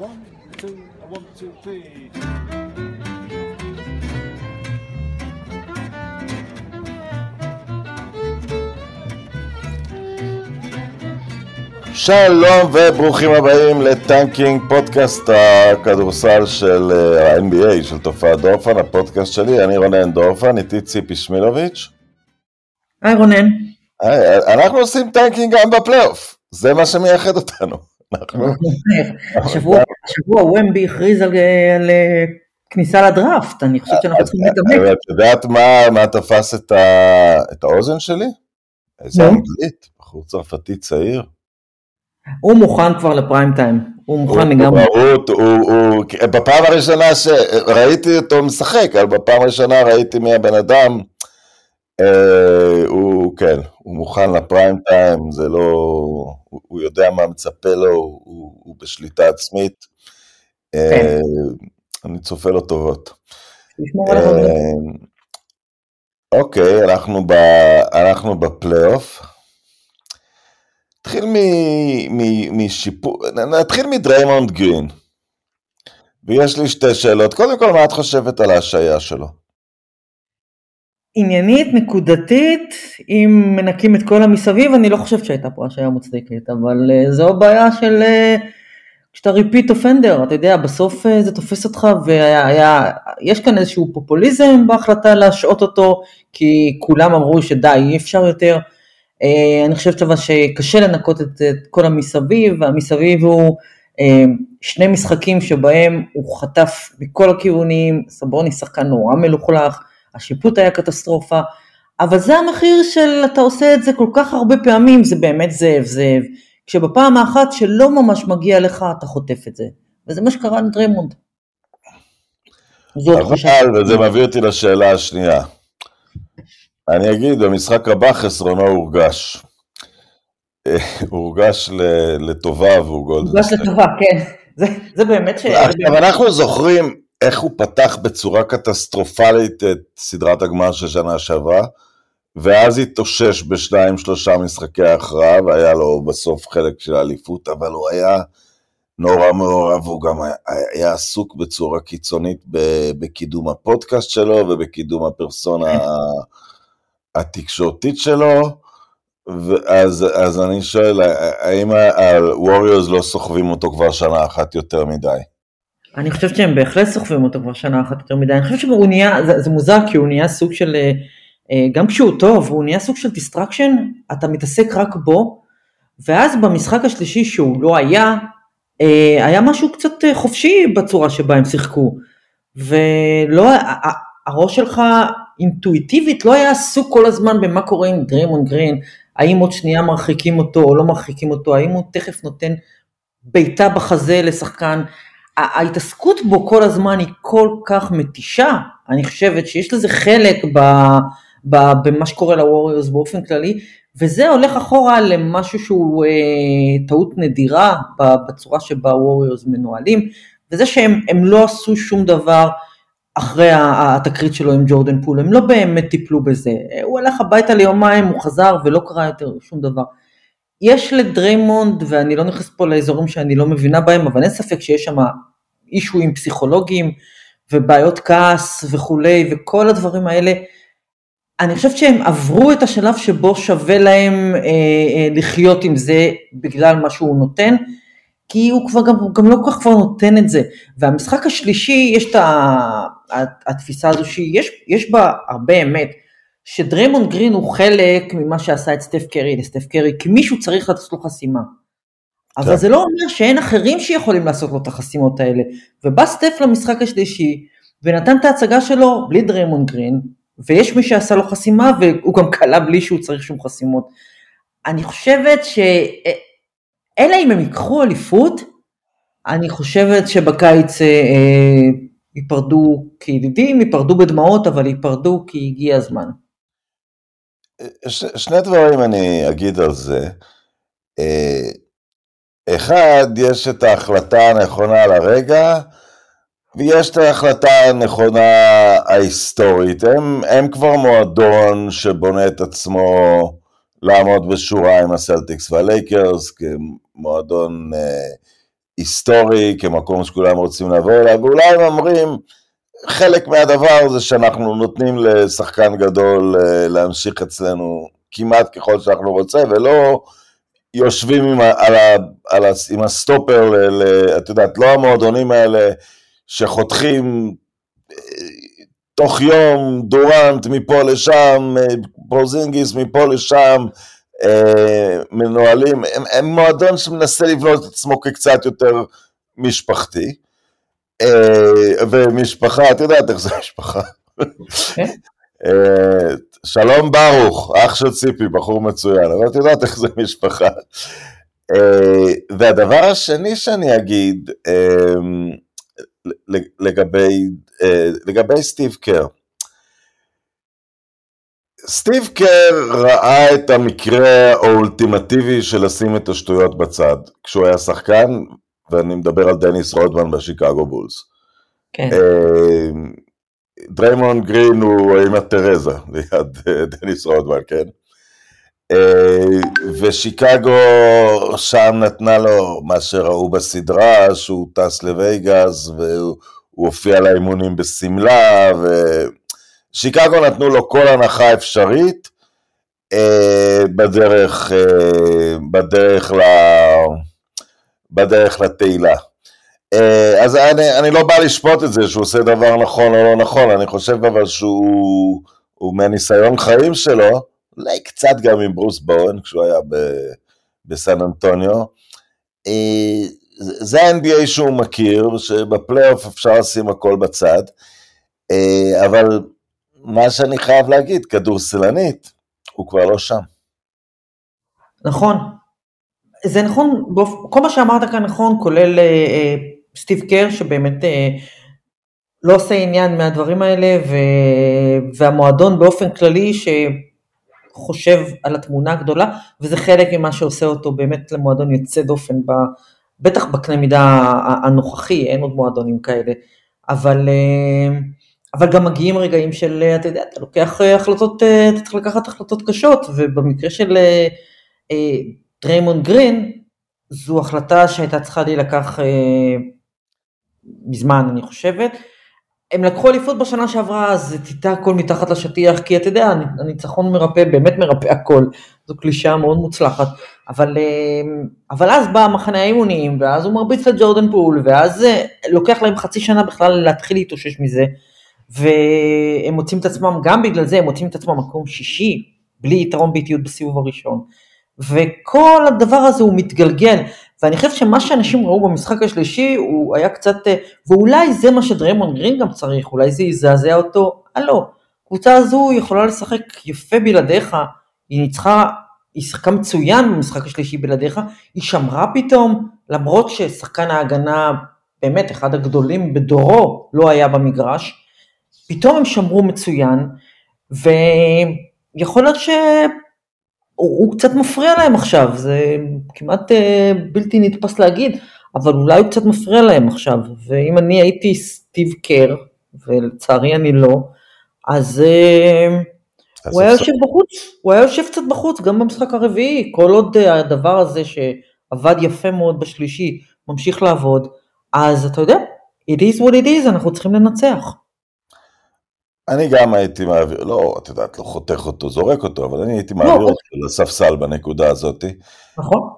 One, two, one, two, three. שלום וברוכים הבאים ל tanking, פודקאסט הכדורסל של אה, ה-NBA, של תופעת דורפן, הפודקאסט שלי, אני רונן דורפן, איתי ציפי שמילוביץ'. היי רונן. היי, אנחנו עושים tanking גם בפלייאוף, זה מה שמייחד אותנו. אנחנו- השבוע השבוע ומבי הכריז על על, אה, כניסה לדראפט, אני חושבת שאנחנו צריכים להתאמן. אבל את יודעת מה, תפס את, האוזן שלי? איזה. אנגלית, בחור צרפתי צעיר. הוא מוכן כבר לפריים טיים, הוא מוכן לגמרי. הוא, בפעם הראשונה שראיתי אותו משחק, אבל בפעם הראשונה ראיתי מי הבן אדם, אה, הוא, כן, הוא מוכן לפריים טיים, זה לא, הוא, יודע מה מצפה לו, הוא, בשליטה עצמית, אה, כן. אני צופה לו טובות. אה, אוקיי, אנחנו, בפלייאוף. נתחיל משיפור, נתחיל מדריימונד גרין. ויש לי שתי שאלות. קודם כל, מה את חושבת על ההשעיה שלו? עניינית, נקודתית, אם מנקים את כל המסביב, אני לא חושבת שהייתה פה השעיה מוצדקת, אבל אה, זו הבעיה של אה, כשאתה ריפיט אופנדר, אתה יודע, בסוף אה, זה תופס אותך, ויש כאן איזשהו פופוליזם בהחלטה להשעות אותו, כי כולם אמרו שדי, אי אפשר יותר. אה, אני חושבת אבל שקשה לנקות את, את כל המסביב, והמסביב הוא אה, שני משחקים שבהם הוא חטף מכל הכיוונים, סבוני שחקן נורא מלוכלך, השיפוט היה קטסטרופה, אבל זה המחיר של אתה עושה את זה כל כך הרבה פעמים, זה באמת זאב זאב, כשבפעם האחת שלא ממש מגיע לך אתה חוטף את זה, וזה מה שקרה לדריימונד. התחושה. אבל, וזה מביא אותי לשאלה השנייה. אני אגיד, במשחק הבא חסרונו הורגש. אה, הורגש לטובה והוא גולדן. הורגש לטובה, כן, זה, זה באמת ש... עכשיו, אנחנו זוכרים איך הוא פתח בצורה קטסטרופלית את סדרת הגמר של שנה שעברה, ואז התאושש בשניים שלושה משחקי ההכרעה, והיה לו בסוף חלק של האליפות, אבל הוא היה נורא מעורב, והוא גם היה, היה עסוק בצורה קיצונית בקידום הפודקאסט שלו ובקידום הפרסונה התקשורתית שלו. ואז אז אני שואל, האם הווריורס לא סוחבים אותו כבר שנה אחת יותר מדי? אני חושבת שהם בהחלט סוחבים אותו כבר שנה אחת יותר מדי, אני חושבת שהוא נהיה, זה, זה מוזר כי הוא נהיה סוג של, אה, גם כשהוא טוב, הוא נהיה סוג של distraction, אתה מתעסק רק בו, ואז במשחק השלישי שהוא לא היה, אה, היה משהו קצת אה, חופשי בצורה שבה הם שיחקו, ולא, הראש שלך אינטואיטיבית לא היה עסוק כל הזמן במה קורה עם דריימונד גרין, האם עוד שנייה מרחיקים אותו או לא מרחיקים אותו, האם הוא תכף נותן בעיטה בחזה לשחקן, ההתעסקות בו כל הזמן היא כל כך מתישה, אני חושבת שיש לזה חלק ב, ב, במה שקורה לווריורס באופן כללי, וזה הולך אחורה למשהו שהוא אה, טעות נדירה בצורה שבה הווריורס מנוהלים, וזה שהם הם לא עשו שום דבר אחרי התקרית שלו עם ג'ורדן פול, הם לא באמת טיפלו בזה, הוא הלך הביתה ליומיים, הוא חזר ולא קרה יותר שום דבר. יש לדריימונד, ואני לא נכנס פה לאזורים שאני לא מבינה בהם, אבל אין ספק שיש שם אישויים פסיכולוגיים ובעיות כעס וכולי, וכל הדברים האלה, אני חושבת שהם עברו את השלב שבו שווה להם אה, אה, לחיות עם זה בגלל מה שהוא נותן, כי הוא כבר גם, הוא גם לא כל כך כבר נותן את זה. והמשחק השלישי, יש את התפיסה הזו שיש יש בה הרבה אמת, שדריימונד גרין הוא חלק ממה שעשה את סטף קרי לסטף קרי, כי מישהו צריך לתת לו חסימה. אבל כן. זה לא אומר שאין אחרים שיכולים לעשות לו את החסימות האלה. ובא סטף למשחק השלישי, ונתן את ההצגה שלו בלי דריימונד גרין, ויש מי שעשה לו חסימה, והוא גם קלע בלי שהוא צריך שום חסימות. אני חושבת ש... אלא אם הם ייקחו אליפות, אני חושבת שבקיץ אה, אה, ייפרדו כידידים, ייפרדו בדמעות, אבל ייפרדו כי הגיע הזמן. ש, שני דברים אני אגיד על זה. אה, אחד, יש את ההחלטה הנכונה לרגע, ויש את ההחלטה הנכונה ההיסטורית. הם, הם כבר מועדון שבונה את עצמו לעמוד בשורה עם הסלטיקס והלייקרס, כמועדון אה, היסטורי, כמקום שכולם רוצים לבוא אליו, ואולי הם אומרים, חלק מהדבר זה שאנחנו נותנים לשחקן גדול אה, להמשיך אצלנו כמעט ככל שאנחנו רוצים, ולא יושבים עם, ה, על ה, על ה, עם הסטופר, ל, ל, את יודעת, לא המועדונים האלה שחותכים אה, תוך יום דוראנט מפה לשם, אה, פורזינגיס מפה לשם, מנוהלים, הם, הם מועדון שמנסה לבנות את עצמו כקצת יותר משפחתי. אה, ומשפחה, את יודעת איך זה משפחה. אה, שלום ברוך, אח של ציפי, בחור מצוין, אבל את יודעת איך זה משפחה. אה, והדבר השני שאני אגיד לגבי, לגבי סטיב קר, סטיב קר ראה את המקרה האולטימטיבי של לשים את השטויות בצד. כשהוא היה שחקן, ואני מדבר על דניס רודמן בשיקגו בולס. כן. אה, דריימונד גרין הוא אימא תרזה ליד אה, דניס רודמן, כן? אה, ושיקגו שם נתנה לו מה שראו בסדרה, שהוא טס לוויגאס והוא הופיע לאימונים בשמלה, ושיקגו נתנו לו כל הנחה אפשרית בדרך, בדרך ל... בדרך לתהילה. אה, אז אני, אני לא בא לשפוט את זה שהוא עושה דבר נכון או לא נכון, אני חושב אבל שהוא מהניסיון חיים שלו, אולי קצת גם עם ברוס בואן כשהוא היה ב, בסן אנטוניו, אה, זה ה-NBA שהוא מכיר, שבפלייאוף אפשר לשים הכל בצד, אה, אבל מה שאני חייב להגיד, כדורסלנית, הוא כבר לא שם. נכון, זה נכון, כל מה שאמרת כאן נכון, כולל סטיב קר שבאמת אה, לא עושה עניין מהדברים האלה, ו, והמועדון באופן כללי שחושב על התמונה הגדולה, וזה חלק ממה שעושה אותו באמת למועדון יוצא דופן, ב, בטח בקנה מידה הנוכחי, אין עוד מועדונים כאלה, אבל, אה, אבל גם מגיעים רגעים של, אתה יודע, אתה לוקח החלטות, אה, אתה צריך לקחת החלטות קשות, ובמקרה של... אה, אה דריימון גרין, זו החלטה שהייתה צריכה להילקח אה, מזמן, אני חושבת. הם לקחו אליפות בשנה שעברה, אז טיטה הכל מתחת לשטיח, כי אתה יודע, הניצחון מרפא, באמת מרפא הכל. זו קלישאה מאוד מוצלחת. אבל, אה, אבל אז בא מחנה האימונים, ואז הוא מרביץ לג'ורדן פול, ואז אה, לוקח להם חצי שנה בכלל להתחיל להתאושש מזה. והם מוצאים את עצמם, גם בגלל זה הם מוצאים את עצמם מקום שישי, בלי יתרון באיטיות בסיבוב הראשון. וכל הדבר הזה הוא מתגלגל, ואני חושב שמה שאנשים ראו במשחק השלישי הוא היה קצת, אה, ואולי זה מה שדריימון גרין גם צריך, אולי זה יזעזע אותו, הלו, קבוצה הזו יכולה לשחק יפה בלעדיך, היא ניצחה, היא שיחקה מצוין במשחק השלישי בלעדיך, היא שמרה פתאום, למרות ששחקן ההגנה, באמת אחד הגדולים בדורו, לא היה במגרש, פתאום הם שמרו מצוין, ויכול להיות ש... הוא, הוא קצת מפריע להם עכשיו, זה כמעט אה, בלתי נתפס להגיד, אבל אולי הוא קצת מפריע להם עכשיו, ואם אני הייתי סטיב קר, ולצערי אני לא, אז אה, הוא היה יושב בחוץ, הוא היה יושב קצת בחוץ, גם במשחק הרביעי, כל עוד אה, הדבר הזה שעבד יפה מאוד בשלישי, ממשיך לעבוד, אז אתה יודע, it is what it is, אנחנו צריכים לנצח. אני גם הייתי מעביר, לא, את יודעת, לא חותך אותו, זורק אותו, אבל אני הייתי מעביר לא, אותו לספסל בנקודה הזאת. נכון.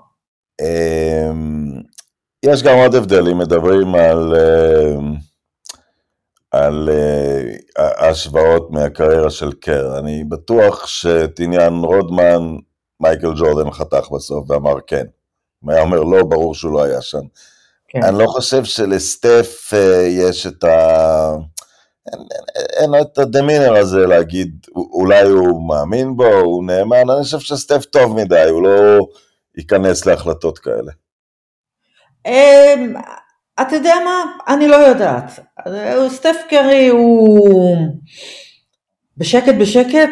אמ, יש גם עוד הבדלים, מדברים על, אמ, על אה, השוואות מהקריירה של קר. אני בטוח שאת עניין רודמן, מייקל ג'ורדן חתך בסוף ואמר כן. אם היה אומר לא, ברור שהוא לא היה שם. כן. אני לא חושב שלסטף אה, יש את ה... אין לו את הדמינר הזה להגיד, אולי הוא מאמין בו, הוא נאמן, אני חושב שסטף טוב מדי, הוא לא ייכנס להחלטות כאלה. אמ, אתה יודע מה? אני לא יודעת. סטף קרי הוא בשקט בשקט,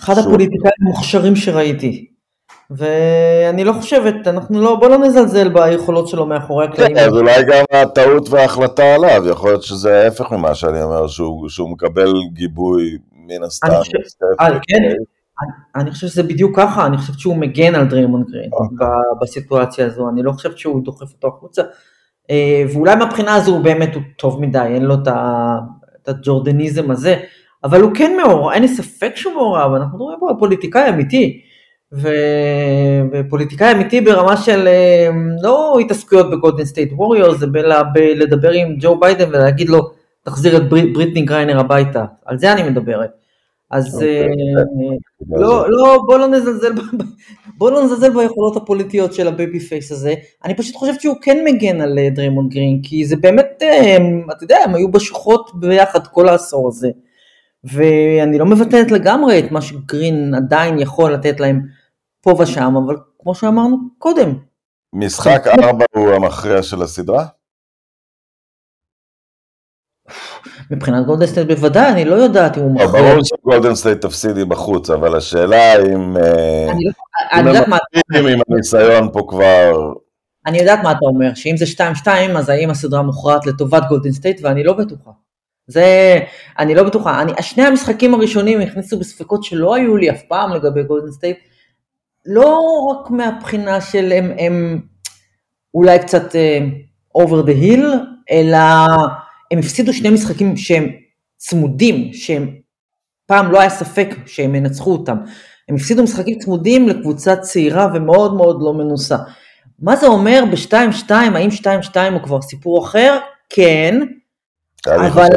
אחד הפוליטיקאים המוכשרים שראיתי. ואני לא חושבת, אנחנו לא, בוא לא נזלזל ביכולות שלו מאחורי הקלעים. כן, אז אולי גם הטעות וההחלטה עליו, יכול להיות שזה ההפך ממה שאני אומר, שהוא, שהוא מקבל גיבוי מן הסתם. אני חושב, אה, כן, אני, אני חושב שזה בדיוק ככה, אני חושבת שהוא מגן על דריימונד גרין אה. בסיטואציה הזו, אני לא חושבת שהוא דוחף אותו החוצה. אה, ואולי מהבחינה הזו הוא באמת הוא טוב מדי, אין לו את ה Jordanism הזה, אבל הוא כן מעורב, אין לי ספק שהוא מעורב, אנחנו מדברים פה על פוליטיקאי אמיתי. ופוליטיקאי אמיתי ברמה של אה, לא התעסקויות בגולדן סטייט ווריורס, זה בלה- בלדבר עם ג'ו ביידן ולהגיד לו, תחזיר את ברית, בריטני גריינר הביתה, על זה אני מדברת. אז אוקיי, אה, לא, לא, בוא לא נזלזל, בוא לא נזלזל ביכולות הפוליטיות של ה baby face הזה. אני פשוט חושבת שהוא כן מגן על אה, דריימונד גרין, כי זה באמת, הם, אתה יודע, הם היו בשוחות ביחד כל העשור הזה. ואני לא מבטלת לגמרי את מה שגרין עדיין יכול לתת להם פה ושם, אבל כמו שאמרנו קודם, משחק ארבע הוא המכריע של הסדרה? מבחינת גולדן סטייט בוודאי, אני לא יודעת אם הוא לא, מכריע. ברור שגולדן סטייט תפסידי בחוץ, אבל השאלה אם... אה, אני לא- יודעת מה מפסידים עם הניסיון פה כבר... אני יודעת מה אתה אומר, שאם זה 2-2 אז האם הסדרה מוכרעת לטובת גולדן סטייט ואני לא בטוחה. זה, אני לא בטוחה. אני, שני המשחקים הראשונים הכניסו בספקות שלא היו לי אף פעם לגבי גולדן סטייט, לא רק מהבחינה של הם, הם אולי קצת uh, over the hill, אלא הם הפסידו שני משחקים שהם צמודים, שהם פעם לא היה ספק שהם ינצחו אותם. הם הפסידו משחקים צמודים לקבוצה צעירה ומאוד מאוד לא מנוסה. מה זה אומר ב-2-2, האם 2-2 הוא כבר סיפור אחר? כן, אבל חושב אני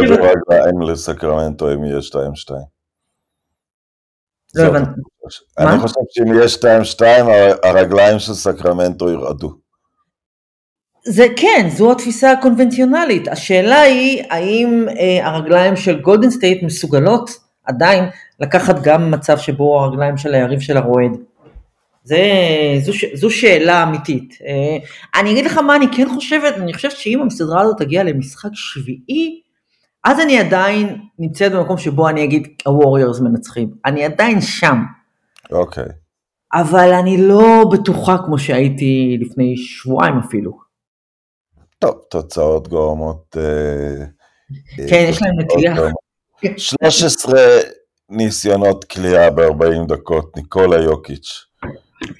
לא שזה חושבת- רגליים לסקרמנטו אם יהיה 2-2. לא הבנתי. אני? חושב שאם יהיה 2-2 הר- הרגליים של סקרמנטו ירעדו. זה כן, זו התפיסה הקונבנציונלית. השאלה היא, האם אה, הרגליים של גולדן סטייט מסוגלות עדיין לקחת גם מצב שבו הרגליים של היריב שלה רועד. זה, זו, זו שאלה אמיתית. אה, אני אגיד לך מה אני כן חושבת, אני חושבת שאם הסדרה הזאת תגיע למשחק שביעי, אז אני עדיין נמצאת במקום שבו אני אגיד הווריורס מנצחים. אני עדיין שם. אוקיי. אבל אני לא בטוחה כמו שהייתי לפני שבועיים אפילו. טוב, תוצאות גורמות... אה, אה, כן, יש להם נטייה. תוצאות גורמות. 13 ניסיונות קליעה ב-40 דקות, ניקולה יוקיץ',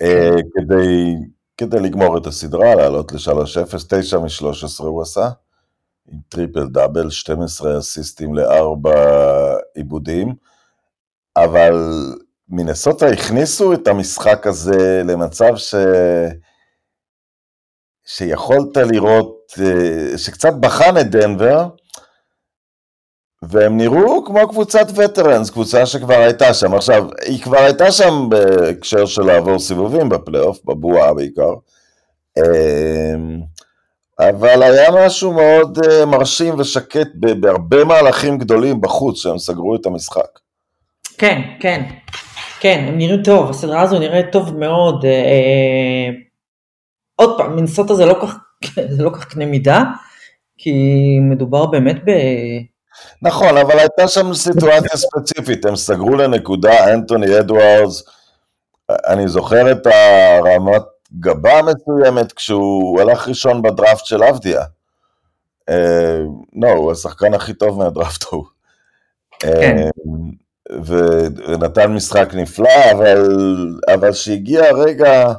אה, כדי, כדי לגמור את הסדרה, לעלות ל-3-0, 9 מ-13 הוא עשה, עם טריפל דאבל, 12 אסיסטים לארבע עיבודים, אבל מינסוטה הכניסו את המשחק הזה למצב ש... שיכולת לראות, אה, שקצת בחן את דנבר, והם נראו כמו קבוצת וטרנס, קבוצה שכבר הייתה שם. עכשיו, היא כבר הייתה שם בהקשר של לעבור סיבובים בפלייאוף, בבועה בעיקר. אבל היה משהו מאוד אה, מרשים ושקט בהרבה מהלכים גדולים בחוץ, שהם סגרו את המשחק. כן, כן, כן, הם נראים טוב, הסדרה הזו נראית טוב מאוד. אה, אה, עוד פעם, מנסוטה זה לא כך, זה לא כך קנה מידה, כי מדובר באמת ב... נכון, אבל הייתה שם סיטואציה ספציפית, הם סגרו לנקודה, אנטוני אדוארדס, אני זוכר את הרמת גבה מסוימת כשהוא הלך ראשון בדראפט של אבדיה. אה, לא, הוא השחקן הכי טוב מהדראפט ההוא. כן. אה, ו- ונתן משחק נפלא, אבל, אבל שהגיע הרגע,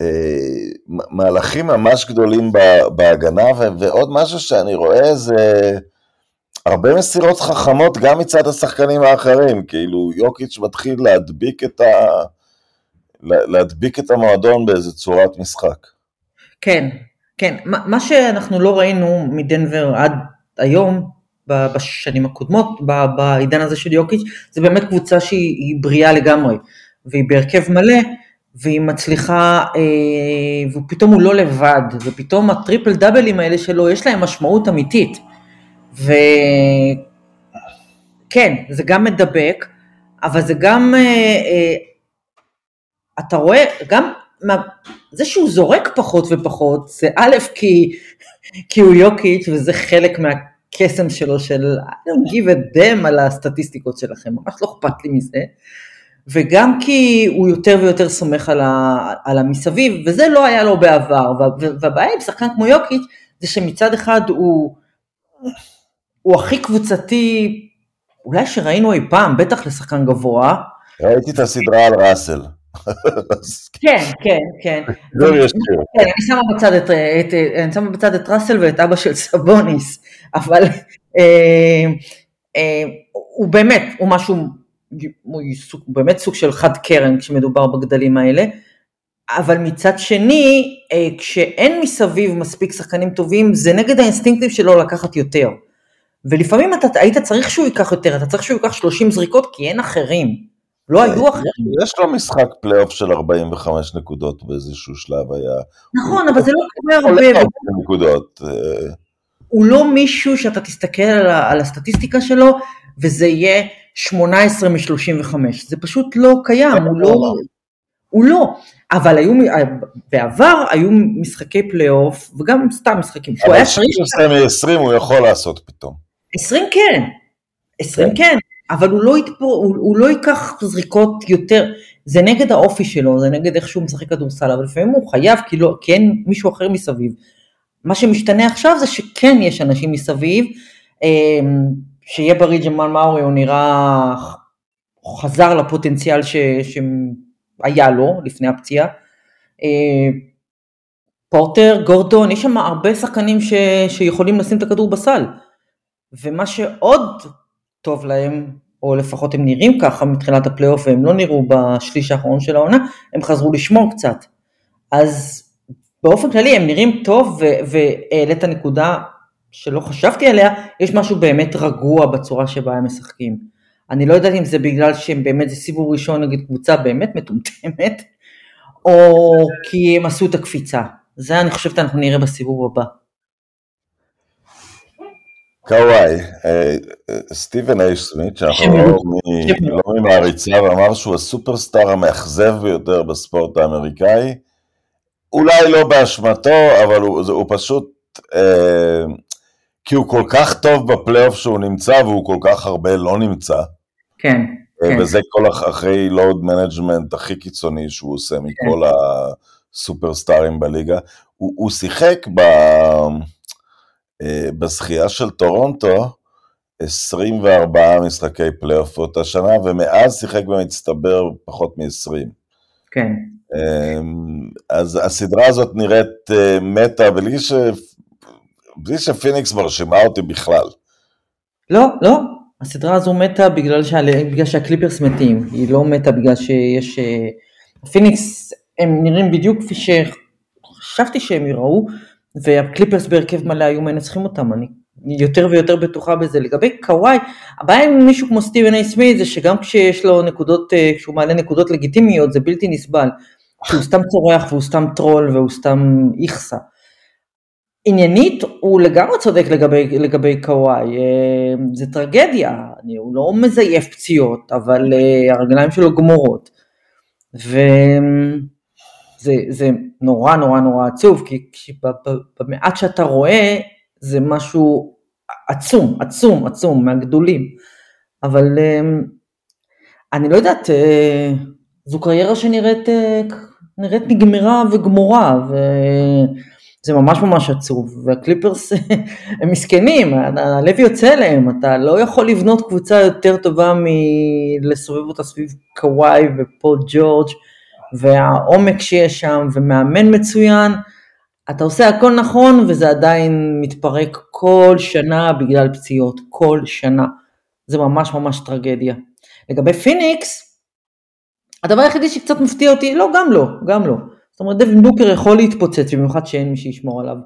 אה, מהלכים ממש גדולים בהגנה, ועוד משהו שאני רואה זה הרבה מסירות חכמות גם מצד השחקנים האחרים, כאילו יוקיץ' מתחיל להדביק את, ה... לה- להדביק את המועדון באיזה צורת משחק. כן, כן, מה, שאנחנו לא ראינו מדנבר עד היום, בשנים הקודמות, בעידן הזה של יוקיץ', זה באמת קבוצה שהיא היא בריאה לגמרי, והיא בהרכב מלא, והיא מצליחה, אה, ופתאום הוא לא לבד, ופתאום הטריפל דאבלים האלה שלו, יש להם משמעות אמיתית. וכן, זה גם מדבק, אבל זה גם, אה, אה, אתה רואה, גם מה, זה שהוא זורק פחות ופחות, זה א', כי, כי הוא יוקיץ' וזה חלק מהקסם שלו של I don't give a damn על הסטטיסטיקות שלכם, ממש לא אכפת לי מזה, וגם כי הוא יותר ויותר סומך על, ה, על המסביב, וזה לא היה לו בעבר, וה- והבעיה עם שחקן כמו יוקיץ' זה שמצד אחד הוא, הוא הכי קבוצתי, אולי שראינו אי פעם, בטח לשחקן גבוה, ראיתי את הסדרה על ראסל. כן, כן, כן. לא. כן, אני שמה בצד את, את, אני שמה בצד את ראסל ואת אבא של סבוניס, אבל אה, אה, הוא באמת, הוא משהו, הוא באמת סוג של חד קרן כשמדובר בגדלים האלה, אבל מצד שני, אה, כשאין מסביב מספיק שחקנים טובים, זה נגד האינסטינקטים שלו לקחת יותר. ולפעמים אתה היית צריך שהוא ייקח יותר, אתה צריך שהוא ייקח 30 זריקות כי אין אחרים. לא היו אחרים. יש לו משחק פלייאוף של 45 נקודות באיזשהו שלב היה. נכון, אבל זה לא קורה הרבה. 40 נקודות. אה, הוא לא מישהו שאתה תסתכל על, הסטטיסטיקה שלו וזה יהיה 18 מ-35, זה פשוט לא קיים, הוא לא, הוא לא, אבל היו, בעבר היו משחקי פלייאוף וגם סתם משחקים, שהוא אבל היה צריך, כשהוא עושה מ-20 הוא יכול לעשות פתאום. 20 כן, 20 כן, אבל הוא לא, יתפור, הוא, הוא לא ייקח זריקות יותר, זה נגד האופי שלו, זה נגד איך שהוא משחק כדורסל, אבל לפעמים הוא חייב כי, לא, כי אין מישהו אחר מסביב. מה שמשתנה עכשיו זה שכן יש אנשים מסביב, אמ, שיהיה בריא ג'מאל מאורי, הוא נראה, הוא חזר לפוטנציאל ש, שהיה לו לפני הפציעה. אה, פורטר, גורדון, יש שם הרבה שחקנים ש, שיכולים לשים את הכדור בסל. ומה שעוד טוב להם, או לפחות הם נראים ככה מתחילת הפלייאוף והם לא נראו בשליש האחרון של העונה, הם חזרו לשמור קצת. אז באופן כללי הם נראים טוב והעלית נקודה שלא חשבתי עליה, יש משהו באמת רגוע בצורה שבה הם משחקים. אני לא יודעת אם זה בגלל שהם באמת, זה סיבוב ראשון נגד קבוצה באמת מטומטמת, או כי הם עשו את הקפיצה. זה אני חושבת אנחנו נראה בסיבוב הבא. קוואי, אה, אה, סטיבן אייש סמית, שאנחנו לא לא ממעריציו, אמר שהוא הסופרסטאר המאכזב ביותר בספורט האמריקאי. אולי לא באשמתו, אבל הוא, זה- הוא פשוט... אה, כי הוא כל כך טוב בפלייאוף שהוא נמצא, והוא כל כך הרבה לא נמצא. כן, אה, כן. וזה כל אחרי load management הכי קיצוני שהוא עושה מכל הסופרסטארים בליגה. הוא, הוא שיחק ב, בזכייה של טורונטו 24 משחקי פלייאוף אותה שנה, ומאז שיחק במצטבר פחות מ-20. כן. אז הסדרה הזאת נראית אה, מתה, בלי, ש... בלי שפיניקס מרשימה אותי בכלל. לא, לא, הסדרה הזו מתה בגלל, שה... בגלל שהקליפרס מתים, היא לא מתה בגלל שיש... אה, פיניקס הם נראים בדיוק כפי שחשבתי שהם יראו, והקליפרס בהרכב מלא היו מנצחים אותם, אני יותר ויותר בטוחה בזה. לגבי קוואי, הבעיה עם מישהו כמו סטיבן איי סמית זה שגם כשיש לו נקודות, אה, כשהוא מעלה נקודות לגיטימיות זה בלתי נסבל. שהוא סתם צורח והוא סתם טרול והוא סתם איכסה. עניינית הוא לגמרי צודק לגבי, לגבי קוואי, אה, זה טרגדיה, הוא לא מזייף פציעות, אבל אה, הרגליים שלו גמורות. וזה זה נורא נורא נורא עצוב, כי ב- במעט שאתה רואה זה משהו עצום, עצום, עצום, מהגדולים. אבל אה, אני לא יודעת, אה, זו קריירה שנראית אה, נראית נגמרה וגמורה, וזה ממש ממש עצוב, והקליפרס הם מסכנים, הלב יוצא להם, אתה לא יכול לבנות קבוצה יותר טובה מלסובב אותה סביב קוואי ופול ג'ורג' והעומק שיש שם, ומאמן מצוין, אתה עושה הכל נכון וזה עדיין מתפרק כל שנה בגלל פציעות, כל שנה. זה ממש ממש טרגדיה. לגבי פיניקס, הדבר היחידי שקצת מפתיע אותי, לא, גם לא, גם לא. זאת אומרת, דווין בוקר יכול להתפוצץ, במיוחד שאין מי שישמור עליו.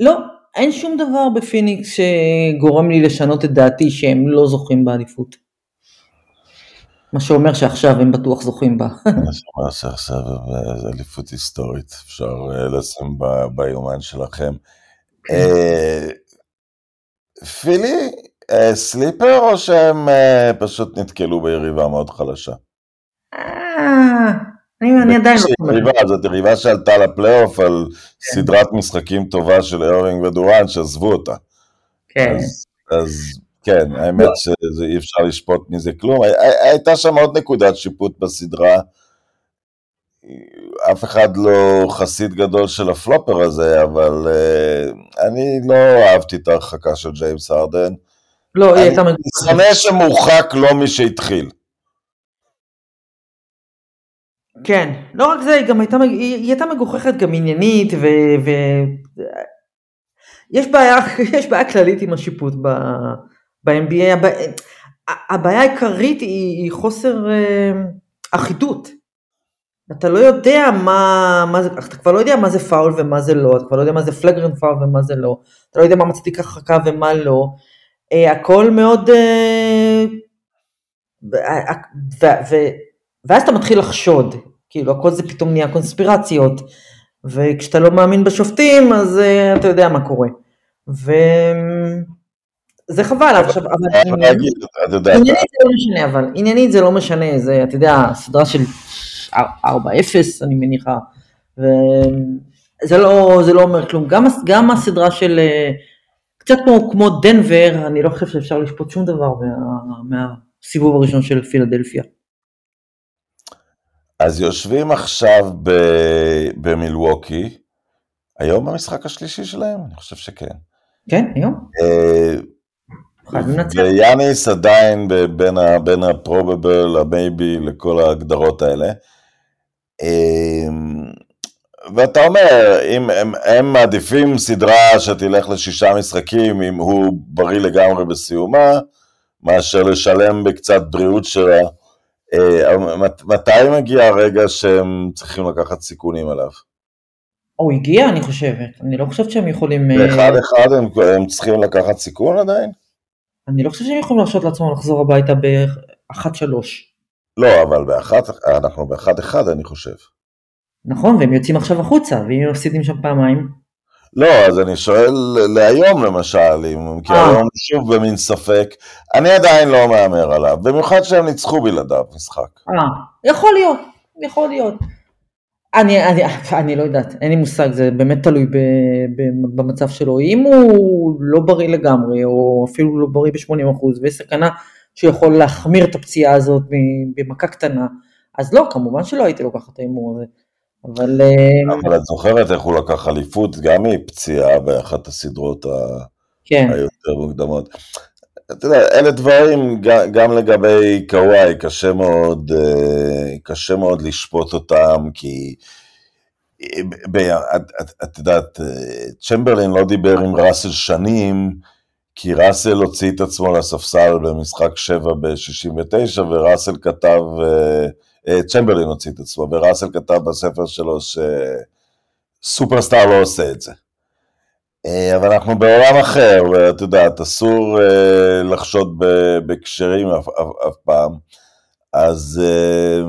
לא, אין שום דבר בפיניקס שגורם לי לשנות את דעתי שהם לא זוכים באליפות. מה שאומר שעכשיו הם בטוח זוכים בה. מה שעכשיו זה אליפות היסטורית, אפשר אה, לשים ביומן שלכם. אה, פילי, אה, sleeper או שהם אה, פשוט נתקלו ביריבה מאוד חלשה? אה, אני עדיין לא זאת יריבה, זאת יריבה שעלתה לפלייאוף על סדרת משחקים טובה של ארווינג ודורן שעזבו אותה. כן, אז כן, האמת שאי אפשר לשפוט מזה כלום. הי- הי- הייתה שם עוד נקודת שיפוט בסדרה. אף אחד לא חסיד גדול של ה flopper הזה, אבל uh, אני לא אהבתי את ההרחקה של ג'יימס הרדן. לא, היא אני הייתה מגוחכת. שונא שמורחק לא מי שהתחיל. כן, לא רק זה, היא גם הייתה, היא הייתה מגוחכת גם עניינית, ו... ו... יש בעיה, יש בעיה כללית עם השיפוט ב, ב-NBA, הבע... הבעיה העיקרית היא, היא חוסר אה, אחידות. אתה לא יודע מה, מה זה, אתה כבר לא יודע מה זה פאול ומה זה לא, אתה כבר לא יודע מה זה פלגרנט פאול ומה זה לא, אתה לא יודע מה מצדיק הרחקה ומה לא, אה, הכל מאוד, אה, ו, ו, ו, ואז אתה מתחיל לחשוד, כאילו הכל זה פתאום נהיה קונספירציות, וכשאתה לא מאמין בשופטים אז אה, אתה יודע מה קורה. וזה חבל, עכשיו, אבל עניינית זה לא משנה, אבל עניינית זה לא משנה, זה, אתה יודע, סדרה של 4-0 אני מניחה, וזה לא, זה לא אומר כלום, גם, גם הסדרה של, קצת כמו, כמו דנבר, אני לא חושב שאפשר לשפוט שום דבר מה, מהסיבוב הראשון של פילדלפיה. אז יושבים עכשיו במילווקי, היום המשחק השלישי שלהם? אני חושב שכן. כן, היום. אה, ויאניס עדיין בין ה-probable, ה-maybe, לכל ההגדרות האלה. אה, ואתה אומר, אם הם, הם מעדיפים סדרה שתלך לשישה משחקים, אם הוא בריא לגמרי בסיומה, מאשר לשלם בקצת בריאות שלה. אה, מתי מגיע הרגע שהם צריכים לקחת סיכונים עליו? הוא הגיע אני חושבת, אני לא חושבת שהם יכולים... אה, באחד אחד הם, הם צריכים לקחת סיכון עדיין? אני לא חושבת שהם יכולים להרשות לעצמם לחזור הביתה באחת שלוש. לא, אבל באחת, אנחנו באחד אחד אני חושב. נכון, והם יוצאים עכשיו החוצה, ואם הם מפסידים שם פעמיים? לא, אז אני שואל להיום למשל, אם, כי אה. היום שוב במין ספק, אני עדיין לא מהמר עליו, במיוחד שהם ניצחו בלעדיו משחק. אה, יכול להיות, יכול להיות. אני, אני, אני לא יודעת, אין לי מושג, זה באמת תלוי ב, ב, במצב שלו. אם הוא לא בריא לגמרי, או אפילו לא בריא ב-80%, ויש סכנה שיכול להחמיר את הפציעה הזאת במכה קטנה, אז לא, כמובן שלא הייתי לוקחת את ההימור הזה. אבל... אה, אבל את זוכרת איך הוא לקח אליפות גם מפציעה באחת הסדרות כן. היותר מוקדמות. אתה יודע, אלה דברים, גם לגבי קוואי, קשה מאוד, אה, קשה מאוד לשפוט אותם, כי את יודעת, צ'מברלין לא דיבר עם ראסל שנים, כי ראסל הוציא את עצמו לספסל במשחק 7 ב-69, וראסל כתב, אה, צ'מברלין הוציא את עצמו, וראסל כתב בספר שלו שסופרסטאר לא עושה את זה. אה, אבל אנחנו בעולם אחר, ואת יודעת, אסור אה, לחשוד בהקשרים אף, אף, אף פעם. אז... אה,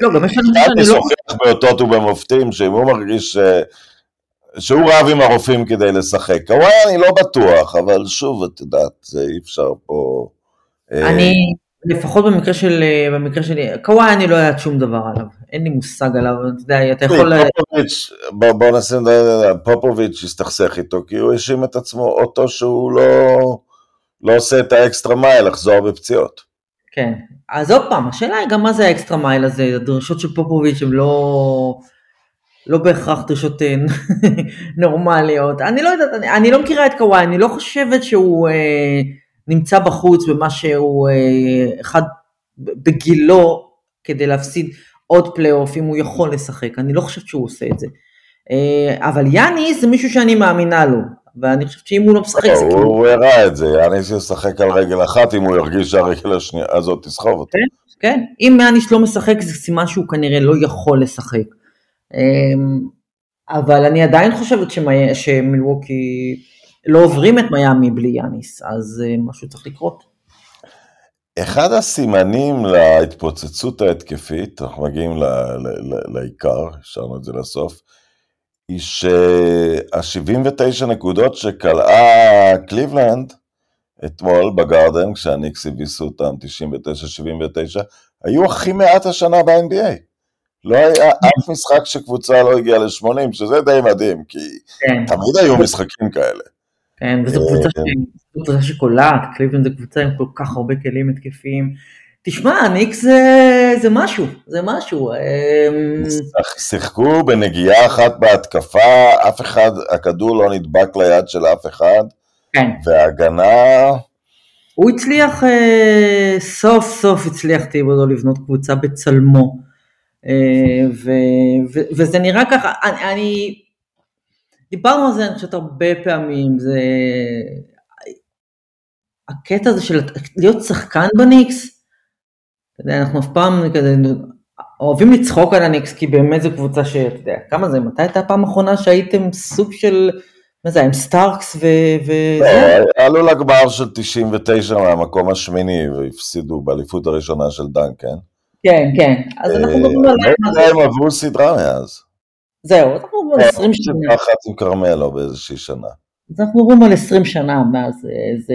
לא, גם יש לנו שאני לא... באותות ובמופתים, שאם הוא מרגיש ש... שהוא רב עם הרופאים כדי לשחק. קוואי אני לא בטוח, אבל שוב, את יודעת, זה אי אפשר פה... אני, לפחות במקרה של, במקרה שלי, קוואי אני לא יודעת שום דבר עליו, אין לי מושג עליו, אתה יודע, אתה יכול... פופוביץ', בוא נשים, פופוביץ' הסתכסך איתו, כי הוא האשים את עצמו, אותו שהוא לא, לא עושה את ה extra mile לחזור מפציעות. כן, אז עוד פעם, השאלה היא גם מה זה ה extra mile הזה, הדרישות של פופוביץ' הן לא... לא בהכרח דרישות אה, נורמליות, אני לא יודעת, אני, אני לא מכירה את קוואי, אני לא חושבת שהוא... אה, נמצא בחוץ במה שהוא אה, אחד בגילו כדי להפסיד עוד פלייאוף אם הוא יכול לשחק, אני לא חושבת שהוא עושה את זה. אה, אבל יאניס זה מישהו שאני מאמינה לו, ואני חושבת שאם הוא לא משחק זה כאילו... הוא הראה את זה, יאניס ישחק על רגל אחת אם הוא ירגיש שהרגל השנייה הזאת תסחוב אותו. כן, כן, אם יאניס לא משחק זה סימן שהוא כנראה לא יכול לשחק. אה, אבל אני עדיין חושבת שמילווקי לא עוברים את מיאמי בלי יאניס, אז uh, משהו צריך לקרות. אחד הסימנים להתפוצצות ההתקפית, אנחנו מגיעים לעיקר, השארנו את זה לסוף, היא שה-79 נקודות שקלעה קליבלנד אתמול בגרדן, כשהניקס הביסו אותם 99-79, היו הכי מעט השנה ב-NBA. לא היה אף משחק שקבוצה לא הגיעה ל-80, שזה די מדהים, כי כן. תמיד היו משחקים כאלה. כן, וזו קבוצה, קבוצה שקולעת, קליבלנד זו קבוצה עם כל כך הרבה כלים התקפיים. תשמע, ניקס זה, זה משהו, זה משהו. אמ, שיחקו בנגיעה אחת בהתקפה, אף אחד, הכדור לא נדבק ליד של אף אחד. כן. והגנה... הוא הצליח, אה, סוף סוף הצליח טיבודו לבנות קבוצה בצלמו. אה, ו- ו- וזה נראה ככה, אני, אני, דיברנו על זה אני חושבת הרבה פעמים, זה הקטע הזה של להיות שחקן בניקס, אתה יודע, אנחנו אף פעם כזה אוהבים לצחוק על הניקס כי באמת זו קבוצה שאתה יודע, כמה זה, מתי הייתה הפעם האחרונה שהייתם סוג של, מה זה, עם סטארקס ו... לא, עלו לגמר של 99 מהמקום השמיני והפסידו באליפות הראשונה של דנקן. כן, כן, אז אנחנו מדברים על... אם עברו סדרה מאז. זהו, אנחנו מדברים על 20 שנה. אחת עם כרמלו באיזושהי שנה. אז אנחנו מדברים על 20 שנה מאז אה, זה.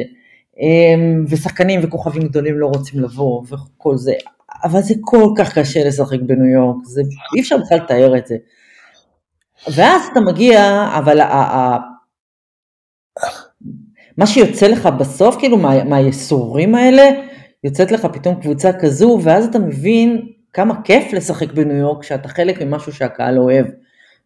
אמ, ושחקנים וכוכבים גדולים לא רוצים לבוא וכל זה, אבל זה כל כך קשה לשחק בניו יורק, זה, אי אפשר בכלל לתאר את זה. ואז אתה מגיע, אבל ה, ה, מה שיוצא לך בסוף, כאילו מה, מהייסורים האלה, יוצאת לך פתאום קבוצה כזו, ואז אתה מבין כמה כיף לשחק בניו יורק, שאתה חלק ממשהו שהקהל אוהב.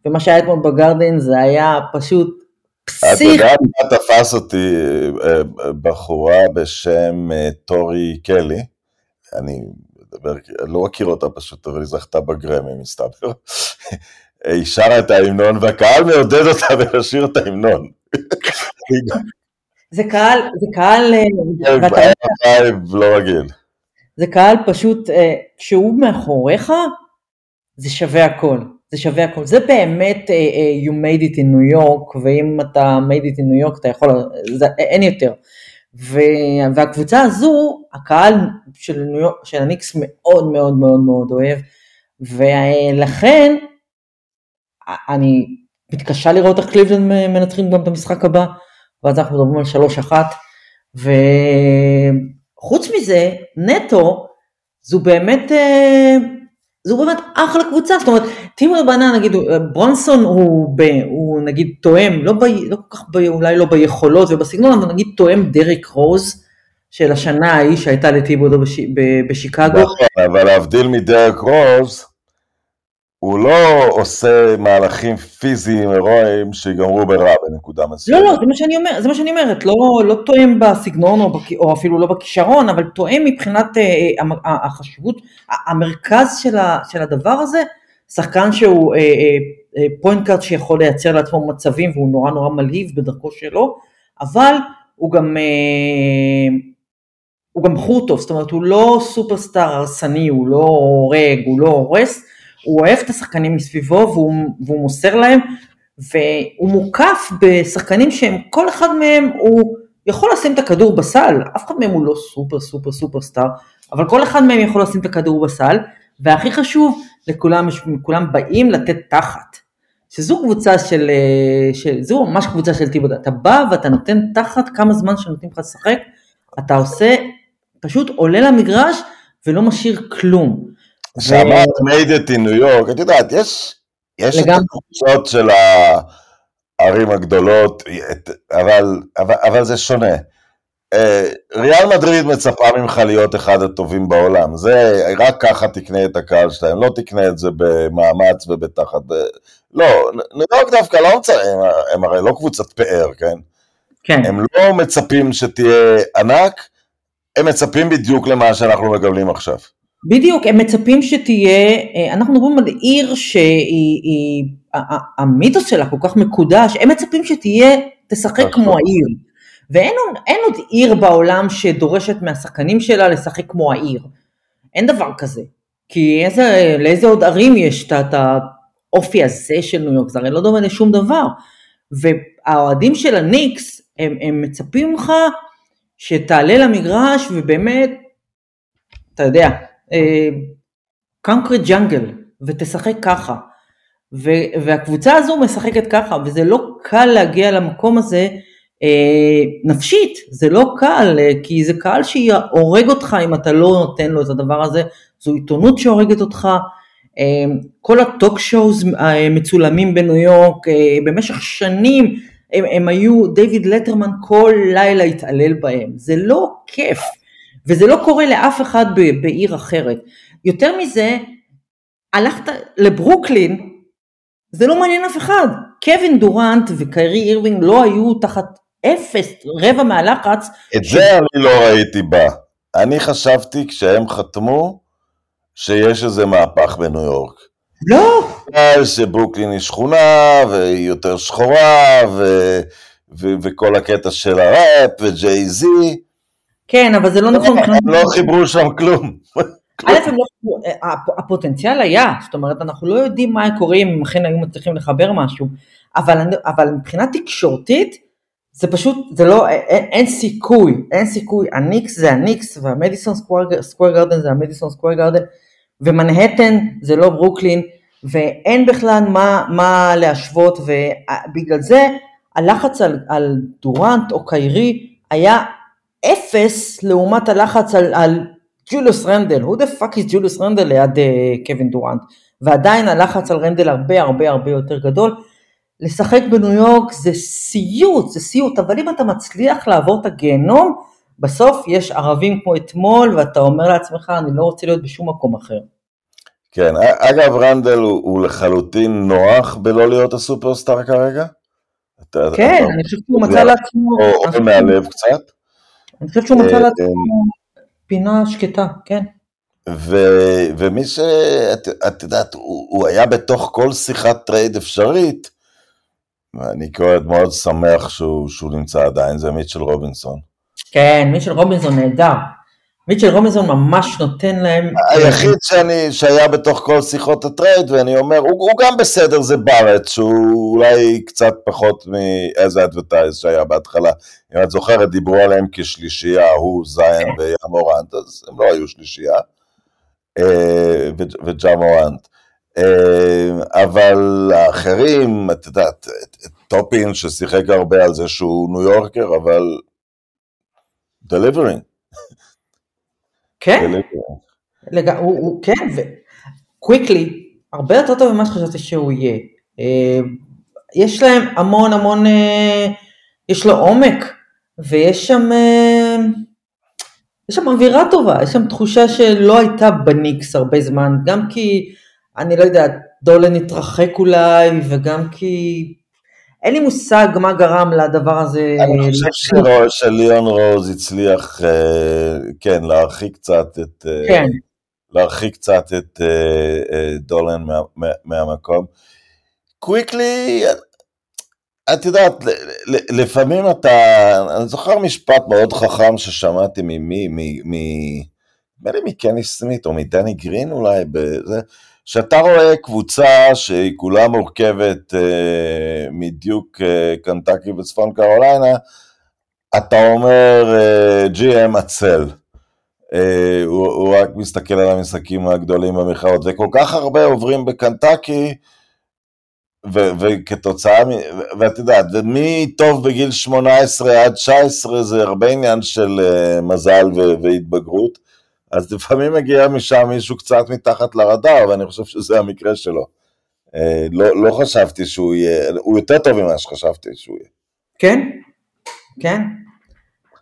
ומה שהיה אתמול בגרדן זה היה פשוט פסיכי. אתה יודע מה תפס אותי אה, בחורה בשם אה, טורי קלי, אני מדבר, לא מכיר אותה פשוט, אבל היא זכתה בגרמי מסתבר. היא שרה את ההמנון והקהל מעודד אותה ולשיר את ההמנון. זה קהל, זה קהל, אה, לא רגיל. זה קהל פשוט, כשהוא מאחוריך, זה שווה הכל. זה שווה הכל. זה באמת uh, uh, you made it in New York, ואם אתה made it in New York אתה יכול, זה, אין יותר. ו, והקבוצה הזו, הקהל של, ניו יורק, של הניקס מאוד מאוד מאוד מאוד אוהב, ולכן אני מתקשה לראות איך קליבלנד מנצחים גם את המשחק הבא, ואז אנחנו מדברים על שלוש אחת, וחוץ מזה, נטו, זו באמת, אה, זו באמת אחלה קבוצה, זאת אומרת, טימו בנה נגיד, ברונסון הוא, ב, הוא נגיד תואם, לא, ב, לא כל כך, ב, אולי לא ביכולות ובסגנון, אבל נגיד תואם דריק רוז של השנה ההיא שהייתה לטיבודו בשיקגו. נכון, אבל להבדיל מדריק רוז, הוא לא עושה מהלכים פיזיים הירואיים שיגמרו ברע בנקודה מסוימת. לא, לא, זה מה שאני, אומר, זה מה שאני אומרת, לא, לא תואם בסגנון או, בק, או אפילו לא בכישרון, אבל תואם מבחינת אה, אה, החשיבות, המרכז של, ה, של הדבר הזה, שחקן שהוא אה, אה, אה, point guard שיכול לייצר לעצמו מצבים והוא נורא נורא מלהיב בדרכו שלו, אבל הוא גם, אה, הוא גם טוב, זאת אומרת הוא לא סופרסטאר הרסני, הוא לא הורג, הוא לא הורס, הוא אוהב את השחקנים מסביבו והוא, והוא מוסר להם, והוא מוקף בשחקנים שהם, כל אחד מהם הוא יכול לשים את הכדור בסל, אף אחד מהם הוא לא סופר סופר סופר סטאר, אבל כל אחד מהם יכול לשים את הכדור בסל, והכי חשוב, לכולם, כולם באים לתת תחת. שזו קבוצה של, של, זו ממש קבוצה של טיבודה, אתה בא ואתה נותן תחת כמה זמן שנותנים לך לשחק, אתה עושה, פשוט עולה למגרש ולא משאיר כלום. כשאמרת made it in ניו יורק, את יודעת, יש, יש את הקבוצות של הערים הגדולות, אבל, אבל, אבל זה שונה. אה, ריאל מדריד מצפה ממך להיות אחד הטובים בעולם, זה רק ככה תקנה את הקהל שלהם, לא תקנה את זה במאמץ ובתחת, לא, ניו יורק דווקא לא מצפים, הם הרי לא קבוצת פאר, כן? כן. הם לא מצפים שתהיה ענק, הם מצפים בדיוק למה שאנחנו מקבלים עכשיו. בדיוק, הם מצפים שתהיה, אה, אנחנו מדברים על עיר שהמיתוס שלה כל כך מקודש, הם מצפים שתהיה, תשחק נכון. כמו העיר. ואין עוד עיר בעולם שדורשת מהשחקנים שלה לשחק כמו העיר. אין דבר כזה. כי איזה, לאיזה עוד ערים יש את האופי הזה של ניו יורק, זה הרי לא דומה לשום דבר. והאוהדים של הניקס, הם, הם מצפים ממך שתעלה למגרש ובאמת, אתה יודע, קונקרט ג'אנגל, ותשחק ככה. והקבוצה הזו משחקת ככה, וזה לא קל להגיע למקום הזה אה, נפשית, זה לא קל, אה, כי זה קהל שהורג אותך אם אתה לא נותן לו את הדבר הזה, זו עיתונות שהורגת אותך, אה, כל הטוק שואוז אה, מצולמים בניו יורק, אה, במשך שנים הם, הם היו, דיוויד לטרמן כל לילה התעלל בהם, זה לא כיף. וזה לא קורה לאף אחד בעיר אחרת. יותר מזה, הלכת לברוקלין, זה לא מעניין אף אחד. קווין דורנט וקיירי אירווינג לא היו תחת אפס, רבע מהלחץ. את ש... זה אני לא ראיתי בא. אני חשבתי כשהם חתמו, שיש איזה מהפך בניו יורק. לא, בגלל שברוקלין היא שכונה, והיא יותר שחורה, ו... ו... וכל הקטע של הראפ, וג'יי זי, כן, אבל זה לא נכון. הם לא חיברו שם כלום. א', לא, הפ- הפוטנציאל היה, זאת אומרת, אנחנו לא יודעים מה קורה אם הם אכן היו מצליחים לחבר משהו, אבל, מבחינה תקשורתית, זה פשוט, זה לא, אין, אין סיכוי, אין סיכוי, הניקס זה הניקס, והמדיסון סקוויר גרדן זה המדיסון סקוויר גרדן, ומנהטן זה לא ברוקלין, ואין בכלל מה, מה להשוות, ובגלל זה הלחץ על, על דורנט או קיירי היה אפס לעומת הלחץ על, על ג'וליוס רנדל, who the fuck is ג'וליוס רנדל ליד uh, קווין דורנט, ועדיין הלחץ על רנדל הרבה הרבה הרבה יותר גדול. לשחק בניו יורק זה סיוט, זה סיוט, אבל אם אתה מצליח לעבור את הגיהנום, בסוף יש ערבים כמו אתמול, ואתה אומר לעצמך, אני לא רוצה להיות בשום מקום אחר. כן, אגב, רנדל הוא, הוא לחלוטין נוח בלא להיות הסופרסטאר כרגע. אתה, כן, אתה, אני חושבת שהוא מצא לעצמו, או, או חושבת- מהלב קצת. אני חושבת שהוא מצא אה, לעצמו פינה שקטה, כן. ו, ומי ש... את, יודעת, הוא, הוא היה בתוך כל שיחת טרייד אפשרית, ואני כאוהד מאוד שמח שהוא, שהוא נמצא עדיין, זה מיטשל רובינסון. כן, מיטשל רובינסון נהדר. מיטשל רובינסון ממש נותן להם... היחיד שאני, שהיה בתוך כל שיחות הטרייד, ואני אומר, הוא, הוא גם בסדר, זה בארט, שהוא אולי קצת פחות מ as advertised שהיה בהתחלה. אם את זוכרת, דיברו עליהם כשלישייה, הוא, זיין ויאמורנט, אז הם לא היו שלישייה, אה, ו- וג'ה מורנט. אה, אבל האחרים, את יודעת, טופין ששיחק הרבה על זה שהוא ניו יורקר, אבל delivering. כן. לג... הוא, הוא, כן, וקוויקלי, הרבה יותר טוב ממה שחשבתי שהוא יהיה. אה, יש להם המון המון, אה, יש לו עומק, ויש שם, אה, יש שם אווירה טובה, יש שם תחושה שלא הייתה בניקס הרבה זמן, גם כי, אני לא יודעת, דולן התרחק אולי, וגם כי, אין לי מושג מה גרם לדבר הזה. אני חושב שרו- שליאון רוז הצליח, אה, כן, להרחיק קצת את, אה, כן, להרחיק קצת את אה, אה, דולן מה- מה- מהמקום. קוויקלי, את יודעת, ל- ל- לפעמים אתה, אני זוכר משפט מאוד חכם ששמעתי ממי, נדמה לי מקני סמית או מדני גרין אולי, בזה, שאתה רואה קבוצה שהיא כולה מורכבת אה, מדיוק, אה, קנטקי וצפון קרוליינה, אתה אומר אה, GM עצל. אה, הוא, הוא רק מסתכל על המשחקים הגדולים במכללות, וכל כך הרבה עוברים בקנטקי, ו- וכתוצאה, ואת יודעת, ומי טוב בגיל 18 עד 19 זה הרבה עניין של uh, מזל ו- והתבגרות, אז לפעמים מגיע משם מישהו קצת מתחת לרדאר, ואני חושב שזה המקרה שלו. Uh, לא, לא חשבתי שהוא יהיה, הוא יותר טוב ממה שחשבתי שהוא יהיה. כן, כן.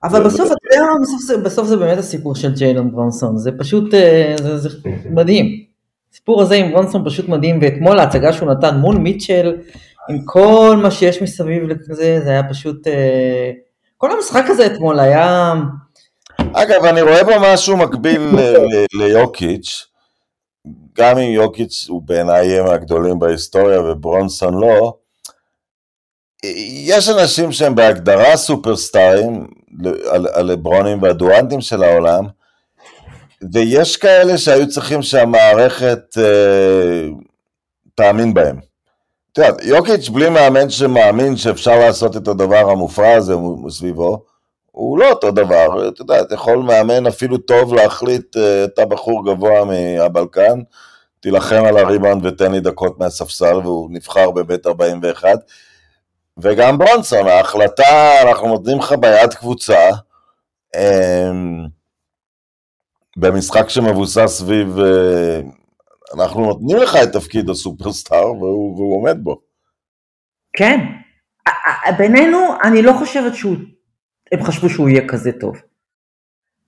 אבל בסוף, אתה יודע? בסוף זה- בסוף זה באמת הסיפור של ג'יילון ברונסון, זה פשוט, אה, זה, זה מדהים. הסיפור הזה עם ברונסון פשוט מדהים, ואתמול ההצגה שהוא נתן מול מיטשל, עם כל מה שיש מסביב לזה, זה היה פשוט, אה, כל המשחק הזה אתמול היה, אגב, אני רואה בו משהו מקביל ליוקיץ', גם אם יוקיץ' הוא בעיניי מהגדולים בהיסטוריה וברונסון לא, יש אנשים שהם בהגדרה סופרסטארים, הלברונים והדואנטים של העולם, ויש כאלה שהיו צריכים שהמערכת אה, תאמין בהם. יוקיץ' בלי מאמן שמאמין שאפשר לעשות את הדבר המופרע הזה מסביבו, הוא לא אותו דבר, את יודעת, יכול מאמן אפילו טוב להחליט, אה, אתה בחור גבוה מהבלקן, תילחם על הריבאונד ותן לי דקות מהספסל, והוא נבחר בבית 41. וגם ברונסון, ההחלטה, אנחנו נותנים לך ביד קבוצה, אמ, במשחק שמבוסס סביב, אה, אנחנו נותנים לך את תפקיד הסופרסטאר, והוא, והוא עומד בו. כן. בינינו, אני לא חושבת שהוא, הם חשבו שהוא יהיה כזה טוב.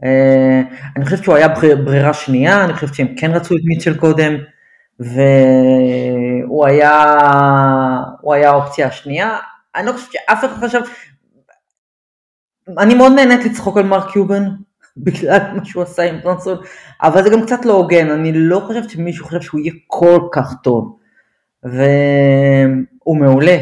אה, אני חושבת שהוא היה בריר- ברירה שנייה, אני חושבת שהם כן רצו את מיטשל קודם, והוא היה, הוא היה האופציה השנייה. אני לא חושבת שאף אחד חשב, אני מאוד נהנית לצחוק על מרק קיובן, בגלל מה שהוא עשה עם טונסון, אבל זה גם קצת לא הוגן, אני לא חושבת שמישהו חושב שהוא יהיה כל כך טוב. והוא מעולה.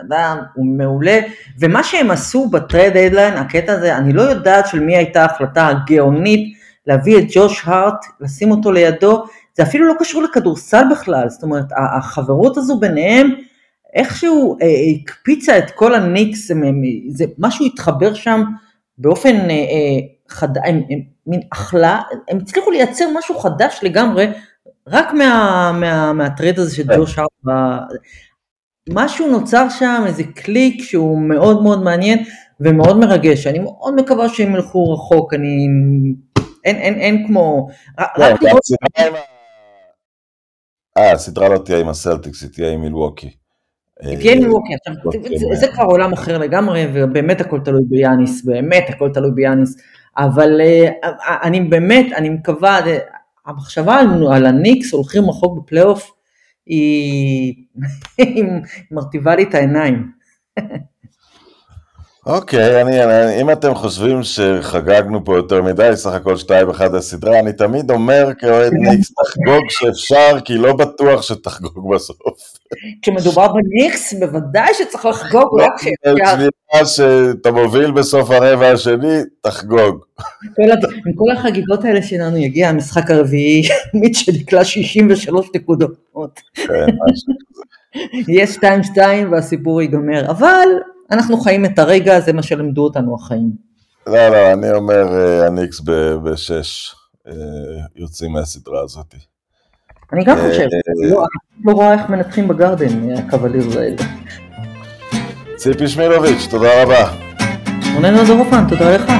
אדם, הוא מעולה, ומה שהם עשו בטרד דדליין, הקטע הזה, אני לא יודעת של מי הייתה ההחלטה הגאונית להביא את ג'וש הארט, לשים אותו לידו, זה אפילו לא קשור לכדורסל בכלל, זאת אומרת, החברות הזו ביניהם, איכשהו אה, הקפיצה את כל הניקס, הם, הם, זה, משהו התחבר שם באופן אה, אה, חד... הם, הם, מין אחלה, הם הצליחו לייצר משהו חדש לגמרי, רק מה, מה, מהטרד הזה של ג'וש הארט. משהו נוצר שם, איזה קליק שהוא מאוד מאוד מעניין ומאוד מרגש. אני מאוד מקווה שהם ילכו רחוק, אני... אין, אין, אין כמו... לראות... אה, הסדרה לא תהיה עם הסלטיקס, היא תהיה עם מילווקי. תהיה עם מילווקי, עכשיו, זה כבר עולם אחר לגמרי, ובאמת הכל תלוי ביאניס, באמת הכל תלוי ביאניס, אבל אני באמת, אני מקווה, המחשבה על הניקס הולכים רחוק בפלייאוף, היא מרטיבה לי את העיניים. אוקיי, אני, אני, אם אתם חושבים שחגגנו פה יותר מדי, סך הכל שתיים אחד הסדרה, אני תמיד אומר כאוהד ניקס, תחגוג כשאפשר, כי לא בטוח שתחגוג בסוף. כשמדובר בניקס, בוודאי שצריך לחגוג רק כשאפשר. שאתה מוביל בסוף הרבע השני, תחגוג. עם כל החגיגות האלה שלנו יגיע המשחק הרביעי, מיטשל יקלע 63 נקודות. כן, יש 2-2 והסיפור ייגמר, אבל אנחנו חיים את הרגע, זה מה שלימדו אותנו החיים. לא, לא, אני אומר הניקס בשש יוצאים מהסדרה הזאת. אני גם חושב, לא, לא רואה איך מנתחים בגרדן, הקווליר האלה. ציפי שמילוביץ', תודה רבה. רונן דורופן, תודה לך.